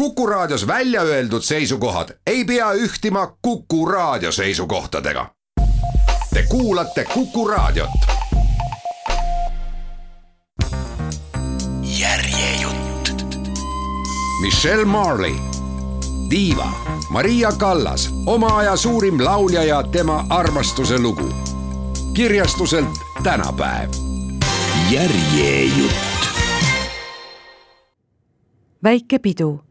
Kuku Raadios välja öeldud seisukohad ei pea ühtima Kuku Raadio seisukohtadega. Te kuulate Kuku Raadiot. järjejutt. Michelle Marley, diiva, Maria Kallas, oma aja suurim laulja ja tema armastuse lugu. kirjastuselt tänapäev. järjejutt. väike pidu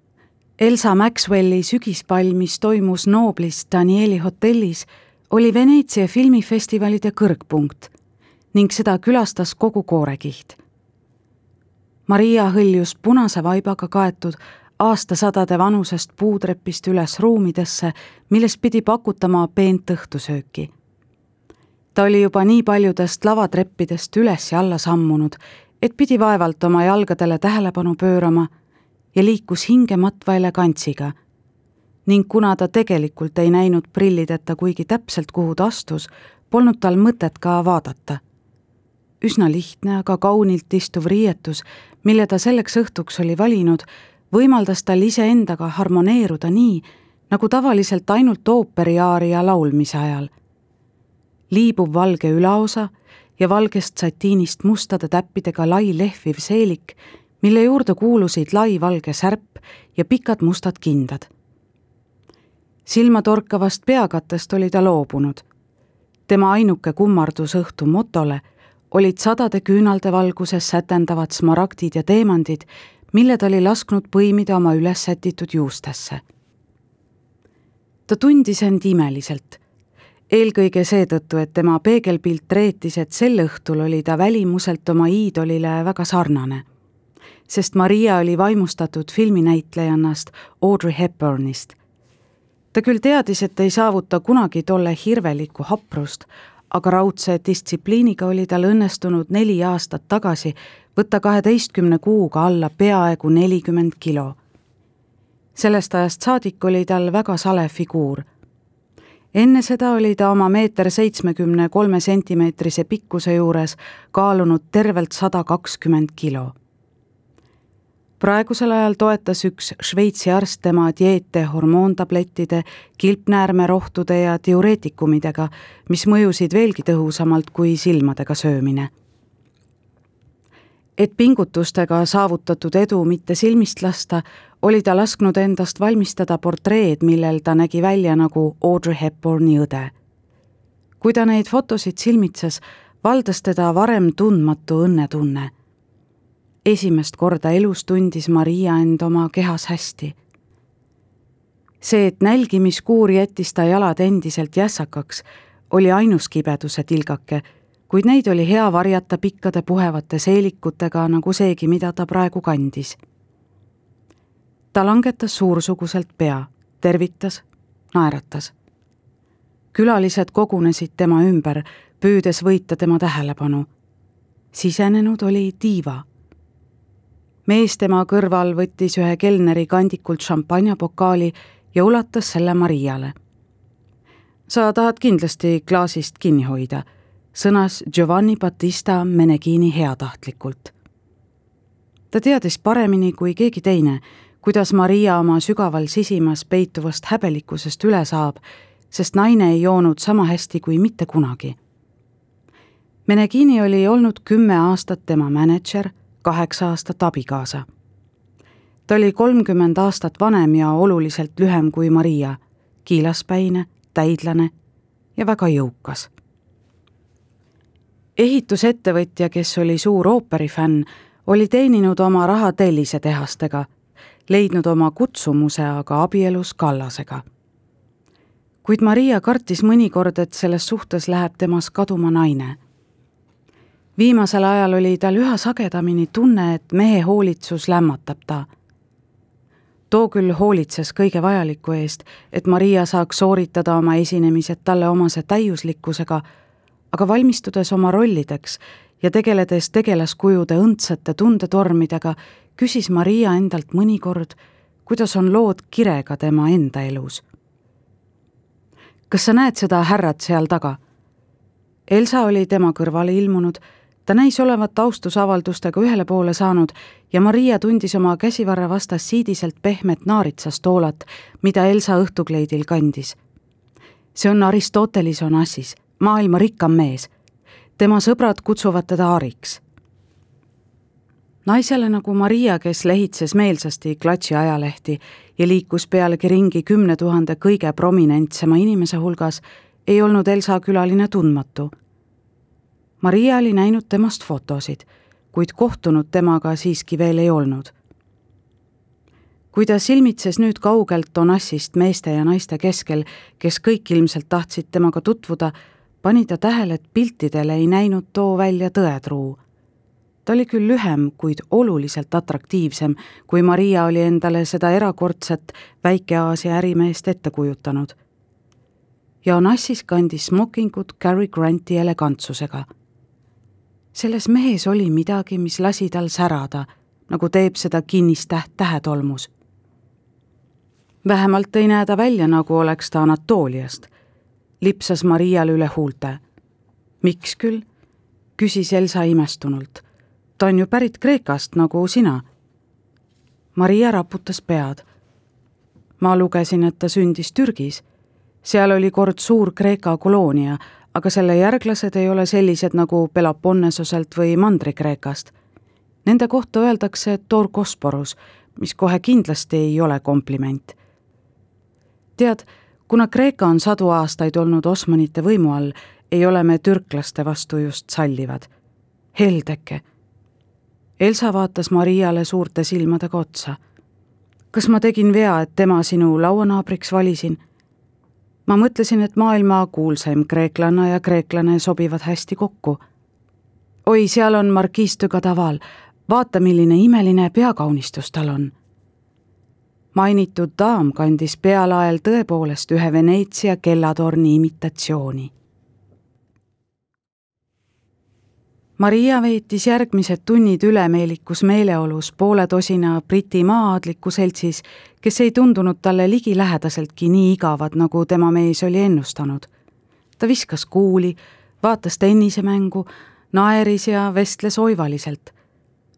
Elsa Maxwelli sügispall, mis toimus Noblis Danieli hotellis, oli Veneetsia filmifestivalide kõrgpunkt ning seda külastas kogu koorekiht. Maria hõljus punase vaibaga kaetud aastasadade vanusest puutrepist üles ruumidesse, milles pidi pakutama peent õhtusööki. ta oli juba nii paljudest lavatreppidest üles ja alla sammunud, et pidi vaevalt oma jalgadele tähelepanu pöörama ja liikus hingematva elegantsiga. ning kuna ta tegelikult ei näinud prillideta kuigi täpselt, kuhu ta astus, polnud tal mõtet ka vaadata. üsna lihtne, aga kaunilt istuv riietus, mille ta selleks õhtuks oli valinud, võimaldas tal iseendaga harmoneeruda nii, nagu tavaliselt ainult ooperiaaria laulmise ajal. liibuv valge ülaosa ja valgest satiinist mustade täppidega lai lehviv seelik mille juurde kuulusid lai valge särp ja pikad mustad kindad. silmatorkavast peakattest oli ta loobunud. tema ainuke kummardus õhtu motole olid sadade küünalde valguses sätendavad smaragdid ja teemandid, mille ta oli lasknud põimida oma üles sätitud juustesse. ta tundis end imeliselt eelkõige seetõttu, et tema peegelpilt reetis, et sel õhtul oli ta välimuselt oma iidolile väga sarnane sest Maria oli vaimustatud filminäitlejannast Audrey Hepburnist. ta küll teadis, et ei saavuta kunagi tolle hirvelikku haprust, aga raudse distsipliiniga oli tal õnnestunud neli aastat tagasi võtta kaheteistkümne kuuga alla peaaegu nelikümmend kilo. sellest ajast saadik oli tal väga sale figuur. enne seda oli ta oma meeter seitsmekümne kolme sentimeetrise pikkuse juures kaalunud tervelt sada kakskümmend kilo praegusel ajal toetas üks Šveitsi arst tema dieete hormoontablettide, kilpnäärmerohtude ja diureetikumidega, mis mõjusid veelgi tõhusamalt kui silmadega söömine. et pingutustega saavutatud edu mitte silmist lasta, oli ta lasknud endast valmistada portreed, millel ta nägi välja nagu Audrey Hepburni õde. kui ta neid fotosid silmitses, valdas teda varem tundmatu õnnetunne esimest korda elus tundis Maria end oma kehas hästi. see, et nälgimiskuur jättis ta jalad endiselt jässakaks, oli ainus kibeduse tilgake, kuid neid oli hea varjata pikkade puhevate seelikutega, nagu seegi, mida ta praegu kandis. ta langetas suursuguselt pea, tervitas, naeratas. külalised kogunesid tema ümber, püüdes võita tema tähelepanu. sisenenud oli diiva mees tema kõrval võttis ühe kelneri kandikult šampanjapokaali ja ulatas selle Mariale. sa tahad kindlasti klaasist kinni hoida, sõnas Giovanni Battista Menegini heatahtlikult. ta teadis paremini kui keegi teine, kuidas Maria oma sügaval sisimas peituvast häbelikkusest üle saab, sest naine ei joonud sama hästi kui mitte kunagi. Menegini oli olnud kümme aastat tema mänedžer kaheksa aastat abikaasa. ta oli kolmkümmend aastat vanem ja oluliselt lühem kui Maria, kiilaspäine, täidlane ja väga jõukas. ehitusettevõtja, kes oli suur ooperifänn, oli teeninud oma raha tellisetehastega, leidnud oma kutsumuse aga abielus Kallasega. kuid Maria kartis mõnikord, et selles suhtes läheb temas kaduma naine viimasel ajal oli tal üha sagedamini tunne, et mehe hoolitsus lämmatab ta. too küll hoolitses kõige vajaliku eest, et Maria saaks sooritada oma esinemised talle omase täiuslikkusega, aga valmistudes oma rollideks ja tegeledes tegelaskujude õndsate tundetormidega, küsis Maria endalt mõnikord, kuidas on lood kirega tema enda elus. kas sa näed seda härrat seal taga? Elsa oli tema kõrvale ilmunud ta näis olevat austusavaldustega ühele poole saanud ja Maria tundis oma käsivarre vastas siidiselt pehmet naaritsastoolat, mida Elsa õhtukleidil kandis. see on Aristotelis Onassis, maailma rikkam mees. tema sõbrad kutsuvad teda Ariks naisele nagu Maria, kes lehitses meelsasti klatši ajalehti ja liikus pealegi ringi kümne tuhande kõige prominentsema inimese hulgas, ei olnud Elsa külaline tundmatu. Maria oli näinud temast fotosid, kuid kohtunud temaga siiski veel ei olnud. kui ta silmitses nüüd kaugelt Donassist meeste ja naiste keskel, kes kõik ilmselt tahtsid temaga tutvuda, pani ta tähele, et piltidel ei näinud too välja tõetruu ta oli küll lühem, kuid oluliselt atraktiivsem, kui Maria oli endale seda erakordset Väike-Aasia ärimeest ette kujutanud. ja Onassis kandis smokingut Cary Granti elegantsusega. Selles mehes oli midagi, mis lasi tal särada, nagu teeb seda kinnistäht tähetolmus. vähemalt ei näe ta välja, nagu oleks ta Anatooliast, lipsas Mariale üle huulte. miks küll? küsis Elsa imestunult ta on ju pärit Kreekast, nagu sina. Maria raputas pead. ma lugesin, et ta sündis Türgis. seal oli kord suur Kreeka koloonia, aga selle järglased ei ole sellised nagu Peloponnesoselt või Mandri-Kreekast. Nende kohta öeldakse Torkosporus, mis kohe kindlasti ei ole kompliment. tead, kuna Kreeka on sadu aastaid olnud Osmanite võimu all, ei ole me türklaste vastu just sallivad. heldeke Elsa vaatas Mariale suurte silmadega otsa. kas ma tegin vea, et tema sinu lauanaabriks valisin? Ma mõtlesin, et maailma kuulsaim kreeklanna ja kreeklane sobivad hästi kokku. oi, seal on markiis de Gadaval, vaata, milline imeline peakaunistus tal on. mainitud daam kandis pealael tõepoolest ühe Veneetsia kellatorni imitatsiooni Maria veetis järgmised tunnid ülemeelikus meeleolus poole tosina Briti maa-aadliku seltsis, kes ei tundunud talle ligilähedaseltki nii igavad, nagu tema mees oli ennustanud. ta viskas kuuli, vaatas tennisemängu, naeris ja vestles oivaliselt.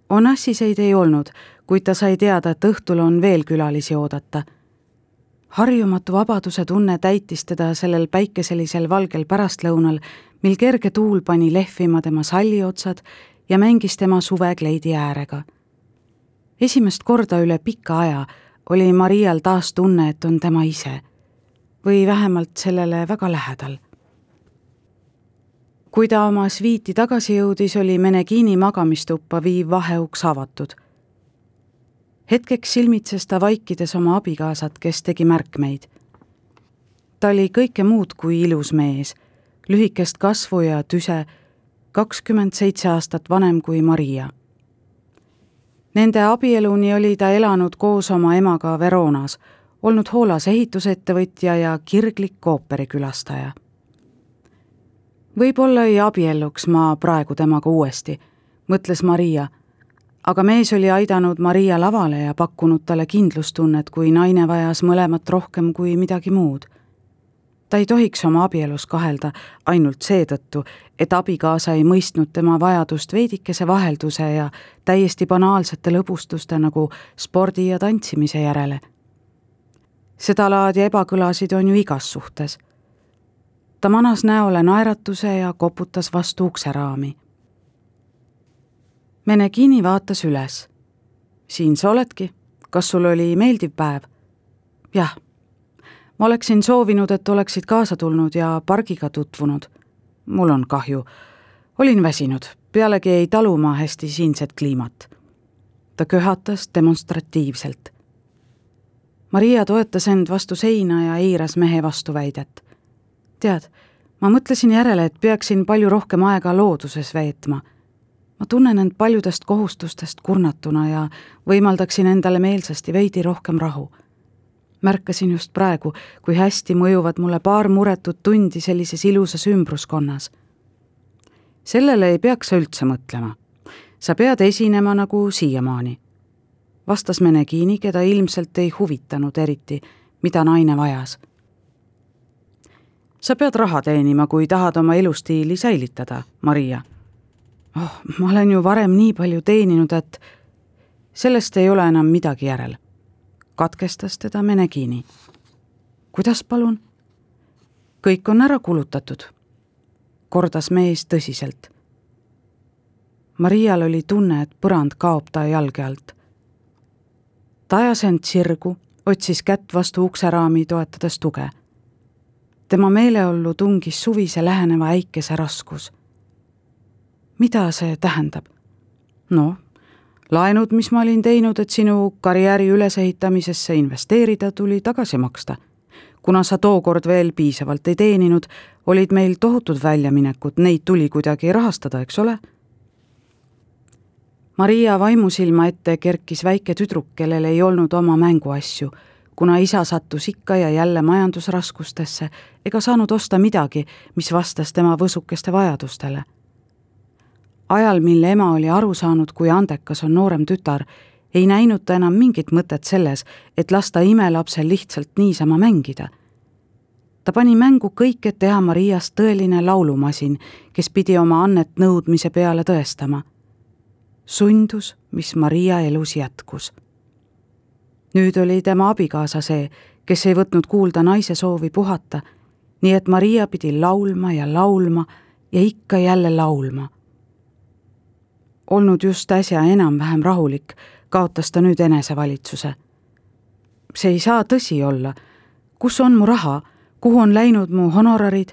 Onassiseid ei olnud, kuid ta sai teada, et õhtul on veel külalisi oodata harjumatu vabaduse tunne täitis teda sellel päikeselisel valgel pärastlõunal, mil kerge tuul pani lehvima tema salliotsad ja mängis tema suvekleidi äärega. esimest korda üle pika aja oli Marial taas tunne, et on tema ise või vähemalt sellele väga lähedal. kui ta oma sviiti tagasi jõudis, oli Menegiini magamistuppa viiv vaheuks avatud. hetkeks silmitses ta vaikides oma abikaasat, kes tegi märkmeid. ta oli kõike muud kui ilus mees lühikest kasvu ja tüse, kakskümmend seitse aastat vanem kui Maria. Nende abieluni oli ta elanud koos oma emaga Veronas, olnud hoolas ehitusettevõtja ja kirglik ooperikülastaja. võib-olla ei abielluks ma praegu temaga uuesti, mõtles Maria, aga mees oli aidanud Maria lavale ja pakkunud talle kindlustunnet, kui naine vajas mõlemat rohkem kui midagi muud ta ei tohiks oma abielus kahelda ainult seetõttu, et abikaasa ei mõistnud tema vajadust veidikese vahelduse ja täiesti banaalsete lõbustuste nagu spordi ja tantsimise järele. sedalaadi ebakõlasid on ju igas suhtes. ta manas näole naeratuse ja koputas vastu ukseraami. Menegini vaatas üles. siin sa oledki, kas sul oli meeldiv päev? jah ma oleksin soovinud, et oleksid kaasa tulnud ja pargiga tutvunud. mul on kahju. olin väsinud, pealegi ei talu ma hästi siinset kliimat. ta köhatas demonstratiivselt. Maria toetas end vastu seina ja eiras mehe vastuväidet. tead, ma mõtlesin järele, et peaksin palju rohkem aega looduses veetma. ma tunnen end paljudest kohustustest kurnatuna ja võimaldaksin endale meelsasti veidi rohkem rahu märkasin just praegu, kui hästi mõjuvad mulle paar muretut tundi sellises ilusas ümbruskonnas. sellele ei peaks sa üldse mõtlema. sa pead esinema nagu siiamaani. vastas Menegiini, keda ilmselt ei huvitanud eriti, mida naine vajas. sa pead raha teenima, kui tahad oma elustiili säilitada, Maria. oh, ma olen ju varem nii palju teeninud, et sellest ei ole enam midagi järel. Katkestas teda Menegini. kuidas palun? kõik on ära kulutatud, kordas mees tõsiselt. Marial oli tunne, et põrand kaob ta jalge alt. ta ajas end sirgu, otsis kätt vastu ukseraami, toetades tuge. tema meeleollu tungis suvise läheneva äikese raskus. mida see tähendab? noh, laenud, mis ma olin teinud, et sinu karjääri ülesehitamisesse investeerida, tuli tagasi maksta kuna sa tookord veel piisavalt ei teeninud, olid meil tohutud väljaminekud, neid tuli kuidagi rahastada, eks ole? Maria vaimusilma ette kerkis väike tüdruk, kellel ei olnud oma mänguasju, kuna isa sattus ikka ja jälle majandusraskustesse ega saanud osta midagi, mis vastas tema võsukeste vajadustele. Ajal, mil ema oli aru saanud, kui andekas on noorem tütar, ei näinud ta enam mingit mõtet selles, et lasta imelapsel lihtsalt niisama mängida. ta pani mängu kõik, et teha Mariast tõeline laulumasin, kes pidi oma annet nõudmise peale tõestama. sundus, mis Maria elus jätkus. nüüd oli tema abikaasa see, kes ei võtnud kuulda naise soovi puhata, nii et Maria pidi laulma ja laulma ja ikka jälle laulma olnud just äsja enam-vähem rahulik, kaotas ta nüüd enesevalitsuse. see ei saa tõsi olla. kus on mu raha, kuhu on läinud mu honorarid?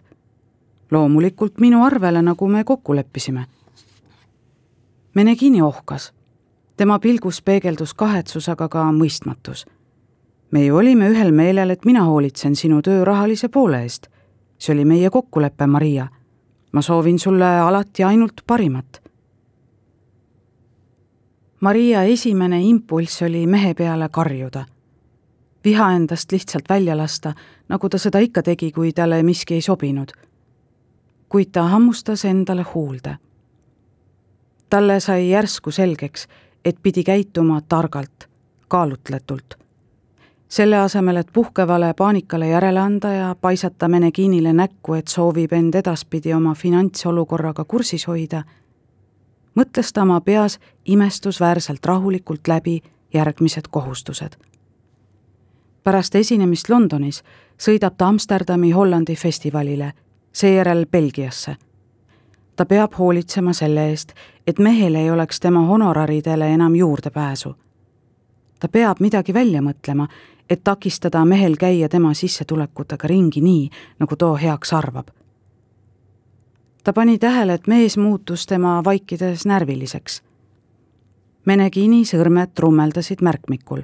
loomulikult minu arvele, nagu me kokku leppisime. Menegini ohkas. tema pilgus peegeldus kahetsus, aga ka mõistmatus. me ju olime ühel meelel, et mina hoolitsen sinu töö rahalise poole eest. see oli meie kokkulepe, Maria. ma soovin sulle alati ainult parimat Maria esimene impulss oli mehe peale karjuda. viha endast lihtsalt välja lasta, nagu ta seda ikka tegi, kui talle miski ei sobinud. kuid ta hammustas endale huulde. talle sai järsku selgeks, et pidi käituma targalt, kaalutletult. selle asemel, et puhkevale paanikale järele anda ja paisata Meneginile näkku, et soovib end edaspidi oma finantsolukorraga kursis hoida mõtles ta oma peas imestusväärselt rahulikult läbi järgmised kohustused. pärast esinemist Londonis sõidab ta Amsterdami Hollandi festivalile, seejärel Belgiasse. ta peab hoolitsema selle eest, et mehel ei oleks tema honoraridele enam juurdepääsu. ta peab midagi välja mõtlema, et takistada mehel käia tema sissetulekutega ringi nii, nagu too heaks arvab ta pani tähele, et mees muutus tema vaikides närviliseks. Menegini sõrmed trummeldasid märkmikul.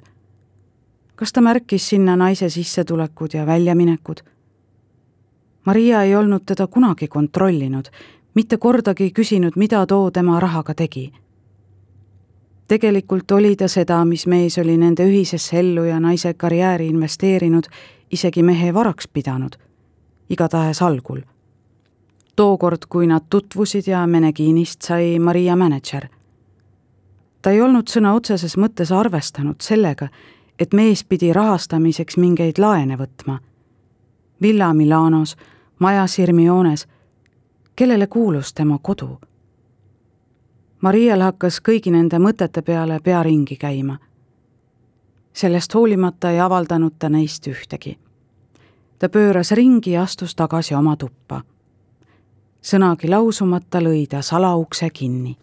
kas ta märkis sinna naise sissetulekud ja väljaminekud? Maria ei olnud teda kunagi kontrollinud, mitte kordagi küsinud, mida too tema rahaga tegi. tegelikult oli ta seda, mis mees oli nende ühisesse ellu ja naise karjääri investeerinud, isegi mehe varaks pidanud, igatahes algul tookord, kui nad tutvusid ja Meneginist sai Maria mänedžer. ta ei olnud sõna otseses mõttes arvestanud sellega, et mees pidi rahastamiseks mingeid laene võtma. villa Milanos, maja Sirmiones, kellele kuulus tema kodu? Marial hakkas kõigi nende mõtete peale pea ringi käima. sellest hoolimata ei avaldanud ta neist ühtegi. ta pööras ringi ja astus tagasi oma tuppa sõnagi lausumata lõi ta salaukse kinni.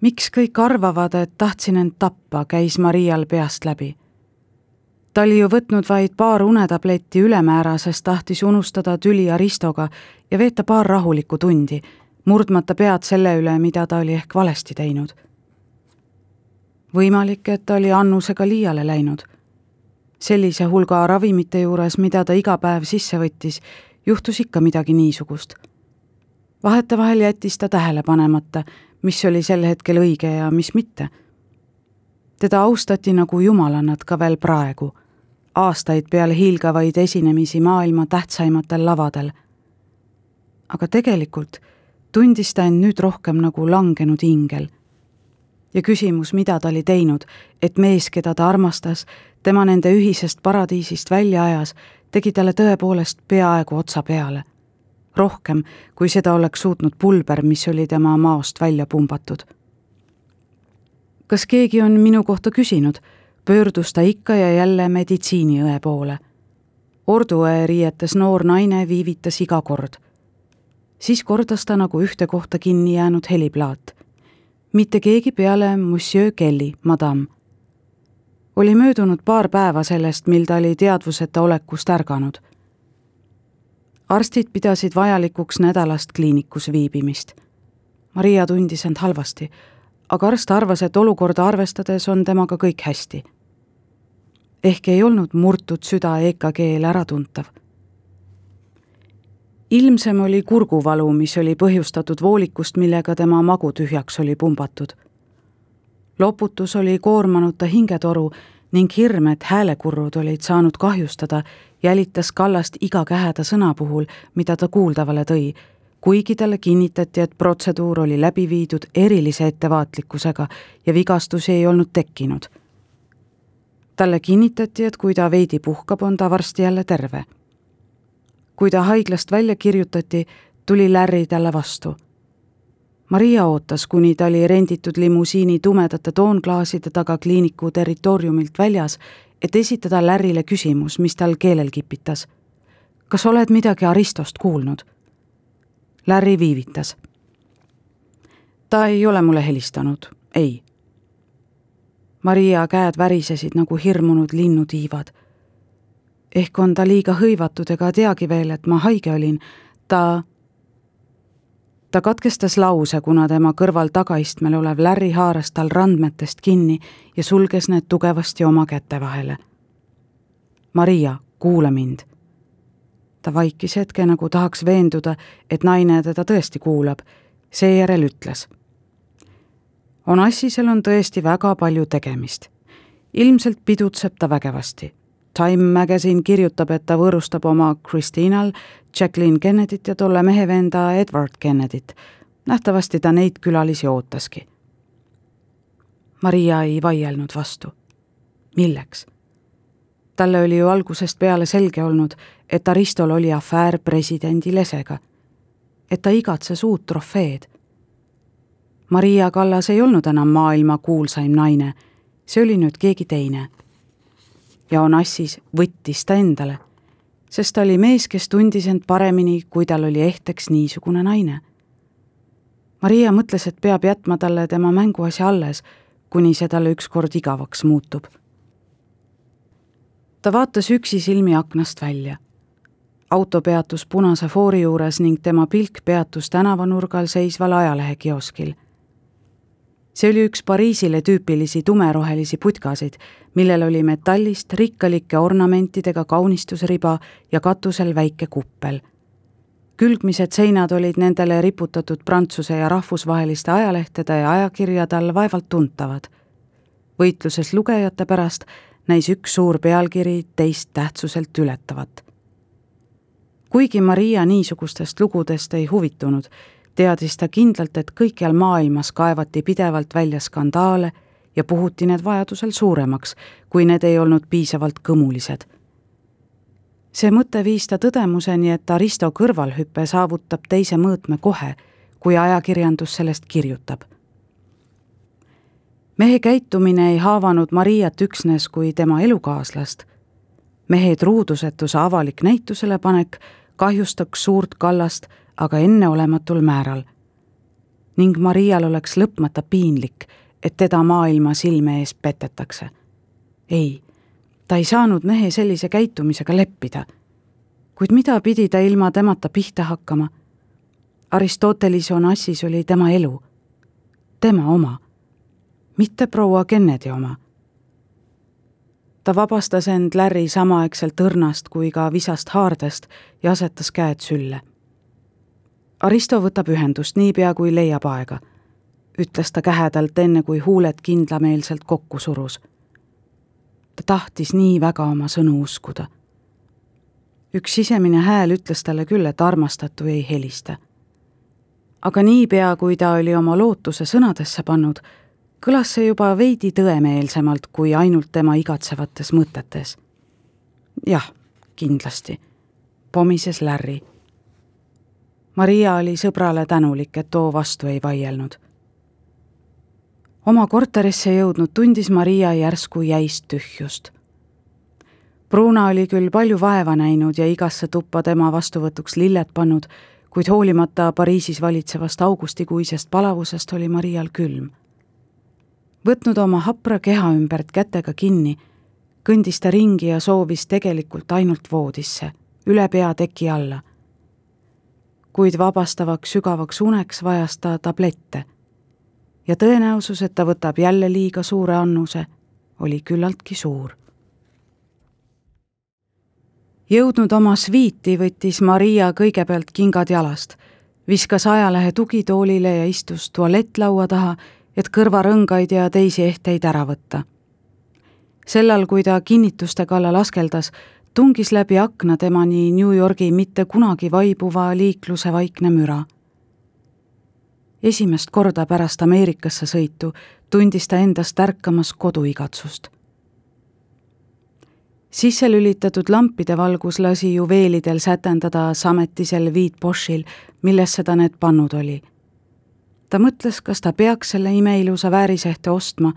miks kõik arvavad, et tahtsin end tappa, käis Marial peast läbi. ta oli ju võtnud vaid paar unetabletti ülemäära, sest tahtis unustada tüli Aristoga ja veeta paar rahulikku tundi, murdmata pead selle üle, mida ta oli ehk valesti teinud. võimalik, et ta oli Annusega liiale läinud sellise hulga ravimite juures, mida ta iga päev sisse võttis juhtus ikka midagi niisugust. vahetevahel jättis ta tähele panemata, mis oli sel hetkel õige ja mis mitte. teda austati nagu jumalannat ka veel praegu, aastaid peale hiilgavaid esinemisi maailma tähtsaimatel lavadel. aga tegelikult tundis ta end nüüd rohkem nagu langenud ingel ja küsimus, mida ta oli teinud, et mees, keda ta armastas, tema nende ühisest paradiisist välja ajas, tegi talle tõepoolest peaaegu otsa peale. rohkem, kui seda oleks suutnud pulber, mis oli tema maost välja pumbatud. kas keegi on minu kohta küsinud, pöördus ta ikka ja jälle meditsiiniõe poole. orduõe riietes noor naine viivitas iga kord. siis kordas ta nagu ühte kohta kinni jäänud heliplaat. mitte keegi peale Monsieur Kelly, madam oli möödunud paar päeva sellest, mil ta oli teadvuseta olekust ärganud. arstid pidasid vajalikuks nädalast kliinikus viibimist. Maria tundis end halvasti, aga arst arvas, et olukorda arvestades on temaga kõik hästi. ehk ei olnud murtud süda EKG-l äratuntav. ilmsem oli kurguvalu, mis oli põhjustatud voolikust, millega tema magu tühjaks oli pumbatud loputus oli koormanud ta hingetoru ning hirm, et häälekurrud olid saanud kahjustada, jälitas Kallast iga käheda sõna puhul, mida ta kuuldavale tõi, kuigi talle kinnitati, et protseduur oli läbi viidud erilise ettevaatlikkusega ja vigastusi ei olnud tekkinud. talle kinnitati, et kui ta veidi puhkab, on ta varsti jälle terve. kui ta haiglast välja kirjutati, tuli Larry talle vastu Maria ootas, kuni ta oli renditud limusiini tumedate toonklaaside taga kliiniku territooriumilt väljas, et esitada Lärile küsimus, mis tal keelel kipitas. kas oled midagi Aristost kuulnud? Larry viivitas. ta ei ole mulle helistanud, ei. Maria käed värisesid nagu hirmunud linnutiivad. ehk on ta liiga hõivatud ega teagi veel, et ma haige olin, ta ta katkestas lause, kuna tema kõrval tagaistmel olev Larry haaras tal randmetest kinni ja sulges need tugevasti oma käte vahele. Maria, kuula mind. ta vaikis hetke, nagu tahaks veenduda, et naine teda tõesti kuulab, seejärel ütles. Onassisel on tõesti väga palju tegemist. ilmselt pidutseb ta vägevasti Time Magazine kirjutab, et ta võõrustab oma Kristinal Jacqueline Kennedyt ja tolle mehe venda Edward Kennedyt. nähtavasti ta neid külalisi ootaski. Maria ei vaielnud vastu. milleks? talle oli ju algusest peale selge olnud, et Aristol oli afäär presidendi lesega. et ta igatses uut trofeed. Maria Kallas ei olnud enam maailma kuulsaim naine, see oli nüüd keegi teine ja Onassis võttis ta endale, sest ta oli mees, kes tundis end paremini, kui tal oli ehteks niisugune naine. Maria mõtles, et peab jätma talle tema mänguasja alles, kuni see talle ükskord igavaks muutub. ta vaatas üksisilmi aknast välja. auto peatus punase foori juures ning tema pilk peatus tänavanurgal seisval ajalehekioskil see oli üks Pariisile tüüpilisi tumerohelisi putkasid, millel oli metallist rikkalike ornamentidega kaunistusriba ja katusel väike kuppel. külgmised seinad olid nendele riputatud Prantsuse ja rahvusvaheliste ajalehtede ja ajakirjade all vaevalt tuntavad. võitluses lugejate pärast näis üks suur pealkiri teist tähtsuselt ületavat. kuigi Maria niisugustest lugudest ei huvitunud, teadis ta kindlalt, et kõikjal maailmas kaevati pidevalt välja skandaale ja puhuti need vajadusel suuremaks, kui need ei olnud piisavalt kõmulised. see mõte viis ta tõdemuseni, et Aristo kõrvalhüpe saavutab teise mõõtme kohe, kui ajakirjandus sellest kirjutab. mehe käitumine ei haavanud Mariat üksnes kui tema elukaaslast. mehe truudusetuse avalik näitusele panek kahjustaks suurt kallast aga enneolematul määral. ning Marial oleks lõpmata piinlik, et teda maailma silme ees petetakse. ei, ta ei saanud mehe sellise käitumisega leppida. kuid mida pidi ta ilma temata pihta hakkama? Aristotelise Onassis oli tema elu, tema oma, mitte proua Kennedy oma ta vabastas end Larry samaaegselt õrnast kui ka visast haardest ja asetas käed sülle Aristo võtab ühendust niipea, kui leiab aega, ütles ta kähedalt, enne kui huuled kindlameelselt kokku surus. ta tahtis nii väga oma sõnu uskuda. üks sisemine hääl ütles talle küll, et armastatu ei helista. aga niipea, kui ta oli oma lootuse sõnadesse pannud, kõlas see juba veidi tõemeelsemalt kui ainult tema igatsevates mõtetes. jah, kindlasti, pomises Larry Maria oli sõbrale tänulik, et too vastu ei vaielnud. oma korterisse jõudnud tundis Maria järsku jäist tühjust. Bruna oli küll palju vaeva näinud ja igasse tuppa tema vastuvõtuks lilled pannud, kuid hoolimata Pariisis valitsevast augustikuisest palavusest oli Marial külm. võtnud oma hapra keha ümbert kätega kinni, kõndis ta ringi ja soovis tegelikult ainult voodisse, üle pea teki alla. Kuid vabastavaks sügavaks uneks vajas ta tablette. ja tõenäosus, et ta võtab jälle liiga suure annuse, oli küllaltki suur jõudnud oma sviiti, võttis Maria kõigepealt kingad jalast, viskas ajalehe tugitoolile ja istus tualettlaua taha, et kõrvarõngaid ja teisi ehteid ära võtta. sellal, kui ta kinnituste kallal askeldas, tungis läbi akna temani New Yorgi mitte kunagi vaibuva liikluse vaikne müra. esimest korda pärast Ameerikasse sõitu tundis ta endast ärkamas koduigatsust sisse lülitatud lampide valgus lasi juveelidel sätendada sametisel viitbošil, millesse ta need pannud oli. ta mõtles, kas ta peaks selle imeilusa väärisehte ostma,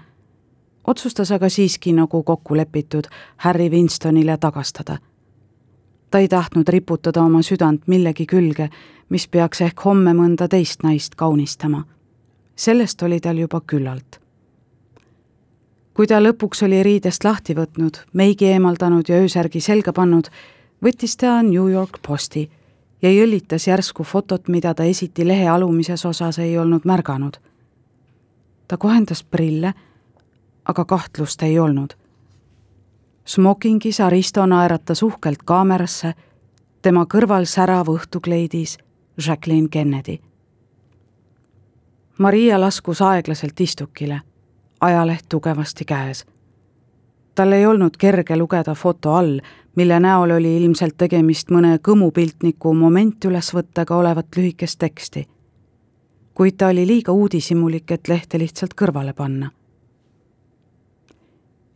otsustas aga siiski, nagu kokku lepitud, Harry Winstonile tagastada. ta ei tahtnud riputada oma südant millegi külge, mis peaks ehk homme mõnda teist naist kaunistama. sellest oli tal juba küllalt kui ta lõpuks oli riidest lahti võtnud, meigi eemaldanud ja öösärgi selga pannud, võttis ta New York Posti ja jõllitas järsku fotot, mida ta esiti lehe alumises osas ei olnud märganud. ta kohendas prille, aga kahtlust ei olnud. smokingis Aristo naeratas uhkelt kaamerasse, tema kõrval särav õhtukleidis Jacqueline Kennedy. Maria laskus aeglaselt istukile ajaleht tugevasti käes. tal ei olnud kerge lugeda foto all, mille näol oli ilmselt tegemist mõne kõmupiltniku momentülesvõttega olevat lühikest teksti. kuid ta oli liiga uudishimulik, et lehte lihtsalt kõrvale panna.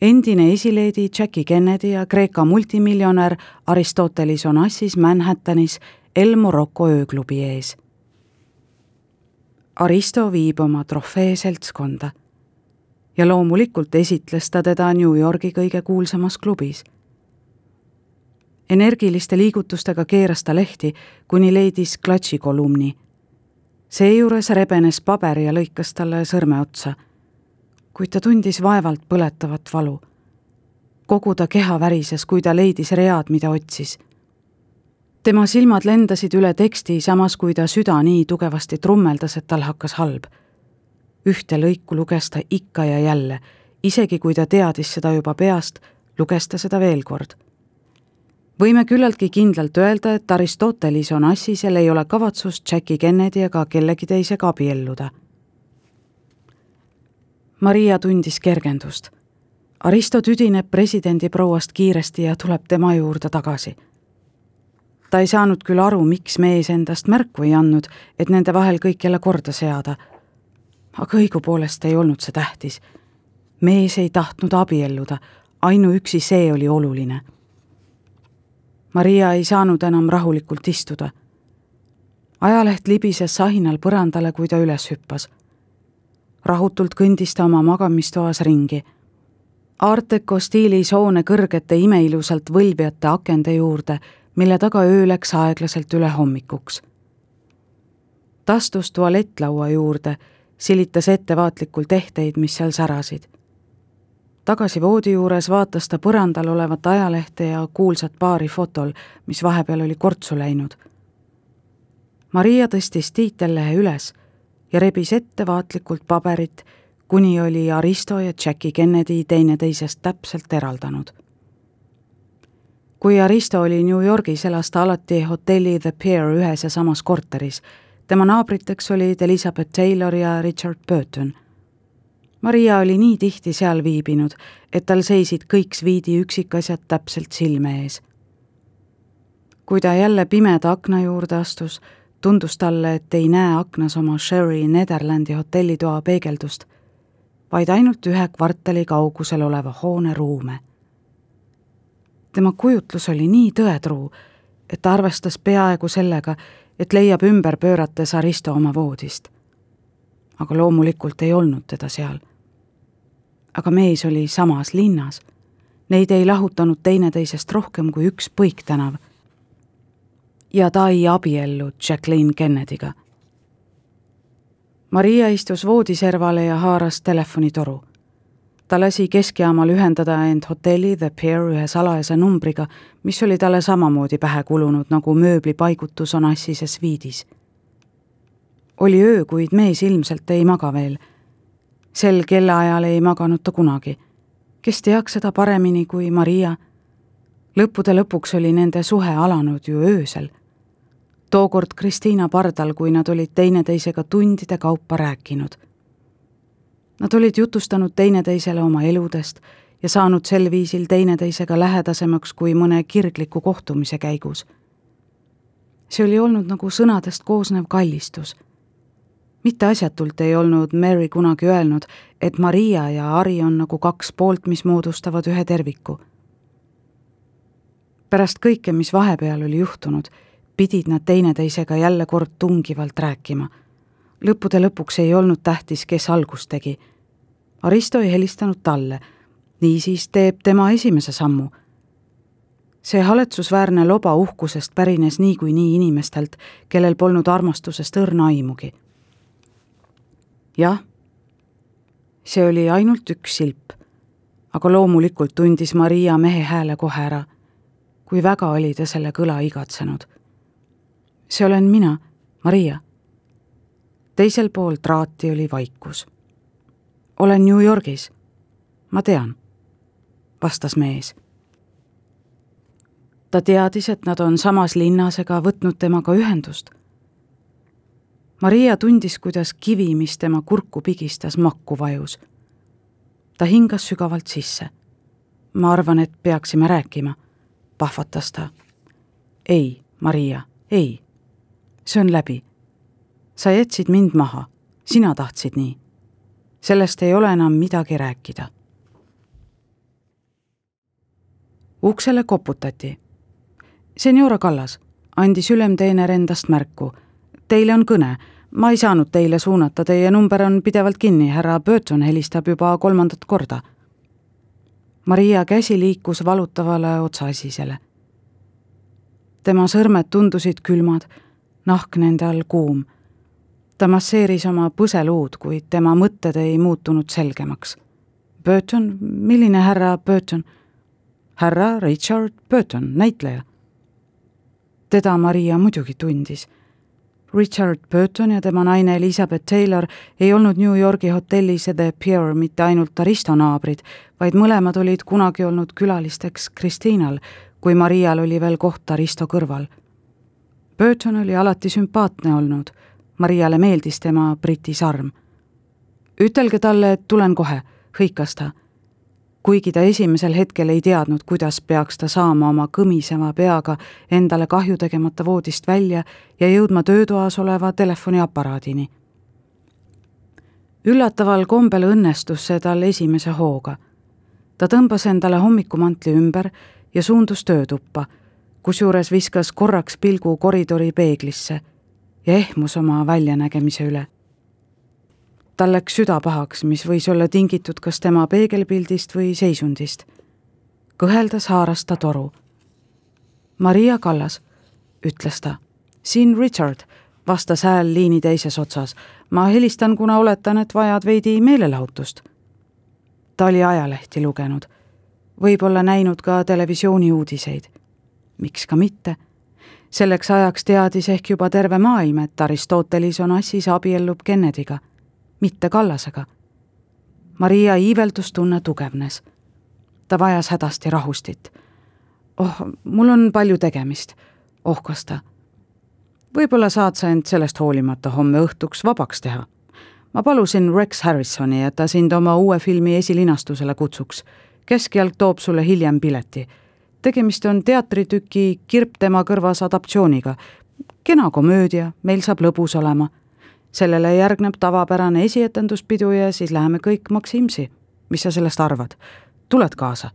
Endine esileedi Jackie Kennedy ja Kreeka multimiljonär Aristoteles Onassis Manhattanis El Morocco ööklubi ees Aristo viib oma trofee seltskonda ja loomulikult esitles ta teda New Yorgi kõige kuulsamas klubis. energiliste liigutustega keeras ta lehti, kuni leidis klatši kolumni. seejuures rebenes paber ja lõikas talle sõrme otsa. Kuid ta tundis vaevalt põletavat valu. kogu ta keha värises, kui ta leidis read, mida otsis tema silmad lendasid üle teksti, samas kui ta süda nii tugevasti trummeldas, et tal hakkas halb ühte lõiku luges ta ikka ja jälle, isegi kui ta teadis seda juba peast, luges ta seda veel kord. võime küllaltki kindlalt öelda, et Aristoteles on Assisel ei ole kavatsust Jackie Kennedy ega kellegi teisega abielluda. Maria tundis kergendust. Aristo tüdineb presidendi prouast kiiresti ja tuleb tema juurde tagasi ta ei saanud küll aru, miks mees endast märku ei andnud, et nende vahel kõik jälle korda seada aga õigupoolest ei olnud see tähtis. mees ei tahtnud abielluda, ainuüksi see oli oluline. Maria ei saanud enam rahulikult istuda. ajaleht libises sahinal põrandale, kui ta üles hüppas. Rahutult kõndis ta oma magamistoas ringi. Art Deco stiilis hoone kõrgete imeilusalt võlvjate akende juurde, mille taga öö läks aeglaselt üle hommikuks. ta astus tualettlaua juurde silitas ettevaatlikult ehteid, mis seal särasid. tagasi voodi juures vaatas ta põrandal olevat ajalehte ja kuulsat paari fotol, mis vahepeal oli kortsu läinud. Maria tõstis tiitellehe üles ja rebis ettevaatlikult paberit, kuni oli Aristo ja Jackie Kennedy teineteisest täpselt eraldanud. kui Aristo oli New Yorgis, elas ta alati hotelli The Pier ühes ja samas korteris tema naabriteks olid Elizabeth Taylor ja Richard Burton. Maria oli nii tihti seal viibinud, et tal seisid kõik sviidi üksikasjad täpselt silme ees. kui ta jälle pimeda akna juurde astus, tundus talle, et ei näe aknas oma Sherry Netherlandi hotellitoa peegeldust, vaid ainult ühe kvartali kaugusel oleva hoone ruume. tema kujutlus oli nii tõetruu, et ta arvestas peaaegu sellega, et leiab ümber pöörates Aristo oma voodist. aga loomulikult ei olnud teda seal. aga mees oli samas linnas. Neid ei lahutanud teineteisest rohkem kui üks põiktänav. Ja ta ei abiellu Jacqueline Kennedy'ga. Maria istus voodiservale ja haaras telefonitoru ta lasi keskjaamal ühendada end hotelli The Pier ühe salajase numbriga, mis oli talle samamoodi pähe kulunud nagu mööbli paigutus Onassises viidis. oli öö, kuid mees ilmselt ei maga veel. sel kellaajal ei maganud ta kunagi. kes teaks seda paremini kui Maria? lõppude lõpuks oli nende suhe alanud ju öösel. Tookord Kristiina pardal, kui nad olid teineteisega tundide kaupa rääkinud Nad olid jutustanud teineteisele oma eludest ja saanud sel viisil teineteisega lähedasemaks kui mõne kirgliku kohtumise käigus. see oli olnud nagu sõnadest koosnev kallistus. mitte asjatult ei olnud Mary kunagi öelnud, et Maria ja Ari on nagu kaks poolt, mis moodustavad ühe terviku. pärast kõike, mis vahepeal oli juhtunud, pidid nad teineteisega jälle kord tungivalt rääkima lõppude lõpuks ei olnud tähtis, kes algust tegi Aristo ei helistanud talle, niisiis teeb tema esimese sammu. see haletsusväärne loba uhkusest pärines niikuinii inimestelt, kellel polnud armastusest õrna aimugi. jah, see oli ainult üks silp, aga loomulikult tundis Maria mehe hääle kohe ära, kui väga oli ta selle kõla igatsenud. See olen mina, Maria. teisel pool traati oli vaikus olen New Yorgis. ma tean, vastas mees. ta teadis, et nad on samas linnas ega võtnud temaga ühendust. Maria tundis, kuidas kivi, mis tema kurku pigistas, makku vajus. ta hingas sügavalt sisse. ma arvan, et peaksime rääkima, pahvatas ta. ei, Maria, ei. See on läbi. sa jätsid mind maha, sina tahtsid nii sellest ei ole enam midagi rääkida. uksele koputati. seniora Kallas, andis ülemteener endast märku. Teile on kõne, ma ei saanud teile suunata, teie number on pidevalt kinni, härra Burton helistab juba kolmandat korda. Maria käsi liikus valutavale otsaasisele. tema sõrmed tundusid külmad, nahk nende all kuum ta masseeris oma põseluud, kuid tema mõtted ei muutunud selgemaks. Burton, milline härra Burton? härra Richard Burton, näitleja. teda Maria muidugi tundis. Richard Burton ja tema naine Elizabeth Taylor ei olnud New Yorgi hotellis The Pier mitte ainult Aristo naabrid, vaid mõlemad olid kunagi olnud külalisteks Kristiinal, kui Marial oli veel koht Aristo kõrval. Burton oli alati sümpaatne olnud Mariale meeldis tema Briti sarm. ütelge talle, et tulen kohe, hõikas ta. kuigi ta esimesel hetkel ei teadnud, kuidas peaks ta saama oma kõmiseva peaga endale kahju tegemata voodist välja ja jõudma töötoas oleva telefoniaparaadini. üllataval kombel õnnestus see tal esimese hooga. ta tõmbas endale hommikumantli ümber ja suundus töötuppa, kusjuures viskas korraks pilgu koridori peeglisse ja ehmus oma väljanägemise üle. tal läks süda pahaks, mis võis olla tingitud kas tema peegelpildist või seisundist. kõheldes haaras ta toru. Maria Kallas, ütles ta. siin Richard, vastas hääl liini teises otsas. ma helistan, kuna oletan, et vajad veidi meelelahutust. ta oli ajalehti lugenud, võib-olla näinud ka televisiooni uudiseid. Miks ka mitte selleks ajaks teadis ehk juba terve maailm, et Aristoteles Onassis abiellub Kennedyga, mitte Kallasega. Maria iiveldustunne tugevnes. ta vajas hädasti rahustit. oh, mul on palju tegemist, ohkas ta. võib-olla saad sa end sellest hoolimata homme õhtuks vabaks teha. ma palusin Rex Harrisoni, et ta sind oma uue filmi esilinastusele kutsuks. keskjalg toob sulle hiljem pileti tegemist on teatritüki Kirp tema kõrvas adaptatsiooniga. kena komöödia, meil saab lõbus olema. sellele järgneb tavapärane esietenduspidu ja siis läheme kõik Maximsi. mis sa sellest arvad? tuled kaasa?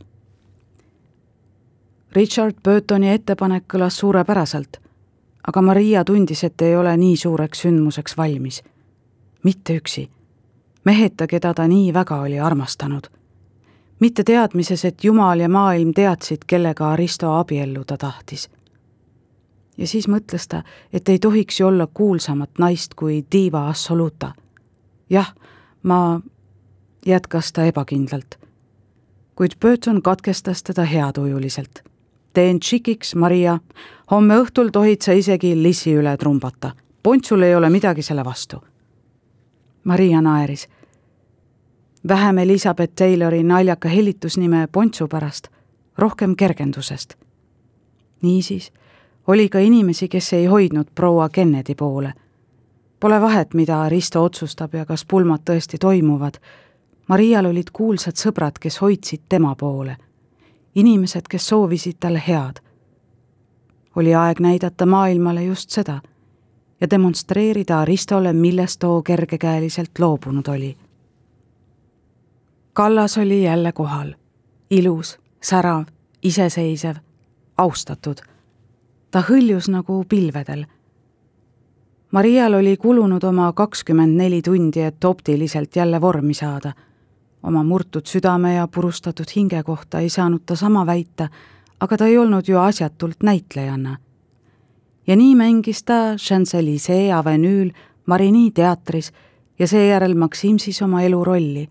Richard Burtoni ettepanek kõlas suurepäraselt, aga Maria tundis, et ei ole nii suureks sündmuseks valmis. mitte üksi. meheta, keda ta nii väga oli armastanud. Mitte teadmises, et Jumal ja maailm teadsid, kellega Aristo abielluda tahtis. ja siis mõtles ta, et ei tohiks ju olla kuulsamat naist kui diiva assoluta. jah, ma, jätkas ta ebakindlalt. kuid Burton katkestas teda heatujuliselt teen tšikiks, Maria. homme õhtul tohid sa isegi Lissi üle trumbata. Pontsul ei ole midagi selle vastu. Maria naeris. Vähem Elizabeth Taylori naljaka hellitusnime Pontsu pärast, rohkem kergendusest. niisiis oli ka inimesi, kes ei hoidnud proua Kennedy poole. Pole vahet, mida Risto otsustab ja kas pulmad tõesti toimuvad. Marial olid kuulsad sõbrad, kes hoidsid tema poole inimesed, kes soovisid talle head. oli aeg näidata maailmale just seda ja demonstreerida Aristole, millest too kergekäeliselt loobunud oli. Kallas oli jälle kohal, ilus, särav, iseseisev, austatud. ta hõljus nagu pilvedel. Marial oli kulunud oma kakskümmend neli tundi, et optiliselt jälle vormi saada oma murtud südame ja purustatud hinge kohta ei saanud ta sama väita, aga ta ei olnud ju asjatult näitlejanna. ja nii mängis ta Champs-Élysées avenüül Marini teatris ja seejärel Maximsis oma elu rolli.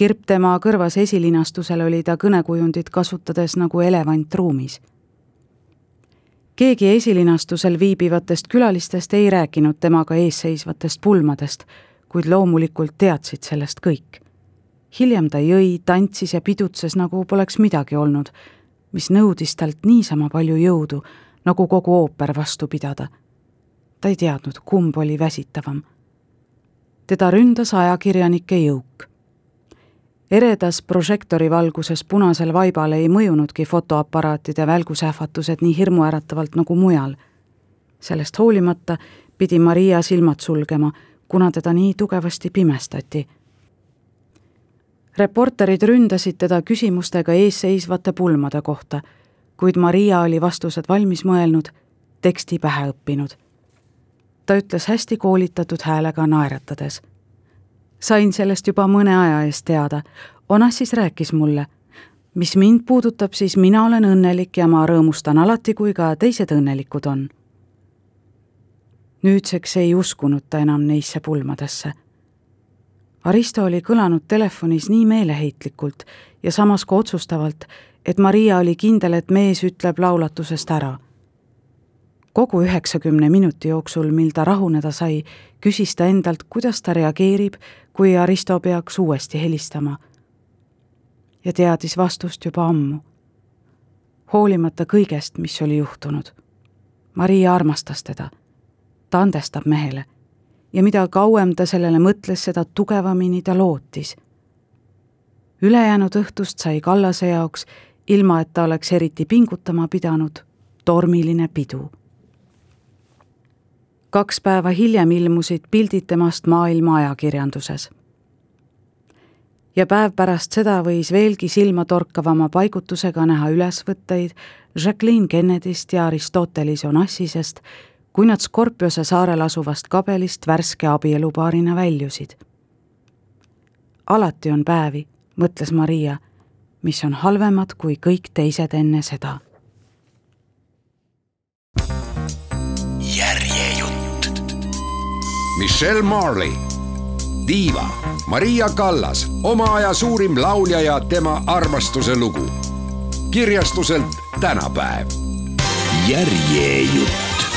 Kirp tema kõrvas esilinastusel oli ta kõnekujundit kasutades nagu elevant ruumis. keegi esilinastusel viibivatest külalistest ei rääkinud temaga eesseisvatest pulmadest, kuid loomulikult teadsid sellest kõik hiljem ta jõi, tantsis ja pidutses, nagu poleks midagi olnud, mis nõudis talt niisama palju jõudu, nagu kogu ooper vastu pidada. ta ei teadnud, kumb oli väsitavam. teda ründas ajakirjanike jõuk. Eredas prožektori valguses punasel vaibal ei mõjunudki fotoaparaatide välgusähvatused nii hirmuäratavalt nagu mujal. sellest hoolimata pidi Maria silmad sulgema, kuna teda nii tugevasti pimestati reporterid ründasid teda küsimustega eesseisvate pulmade kohta, kuid Maria oli vastused valmis mõelnud, teksti pähe õppinud. ta ütles hästi koolitatud häälega naeratades. Sain sellest juba mõne aja eest teada, Onassis rääkis mulle. mis mind puudutab, siis mina olen õnnelik ja ma rõõmustan alati, kui ka teised õnnelikud on. nüüdseks ei uskunud ta enam neisse pulmadesse Aristo oli kõlanud telefonis nii meeleheitlikult ja samas ka otsustavalt, et Maria oli kindel, et mees ütleb laulatusest ära. Kogu üheksakümne minuti jooksul, mil ta rahuneda sai, küsis ta endalt, kuidas ta reageerib, kui Aristo peaks uuesti helistama. ja teadis vastust juba ammu. hoolimata kõigest, mis oli juhtunud. Maria armastas teda. ta andestab mehele ja mida kauem ta sellele mõtles, seda tugevamini ta lootis. ülejäänud õhtust sai Kallase jaoks, ilma et ta oleks eriti pingutama pidanud, tormiline pidu. Kaks päeva hiljem ilmusid pildid temast maailma ajakirjanduses. ja päev pärast seda võis veelgi silmatorkavama paigutusega näha ülesvõtteid Jacqueline Kennedyst ja Aristoteles Onassisest, kui nad Skorpiose saarel asuvast kabelist värske abielupaarina väljusid. alati on päevi, mõtles Maria, mis on halvemad kui kõik teised enne seda. Michelle Marley, diiva Maria Kallas, oma aja suurim laulja ja tema armastuse lugu. kirjastuselt tänapäev. järjejutt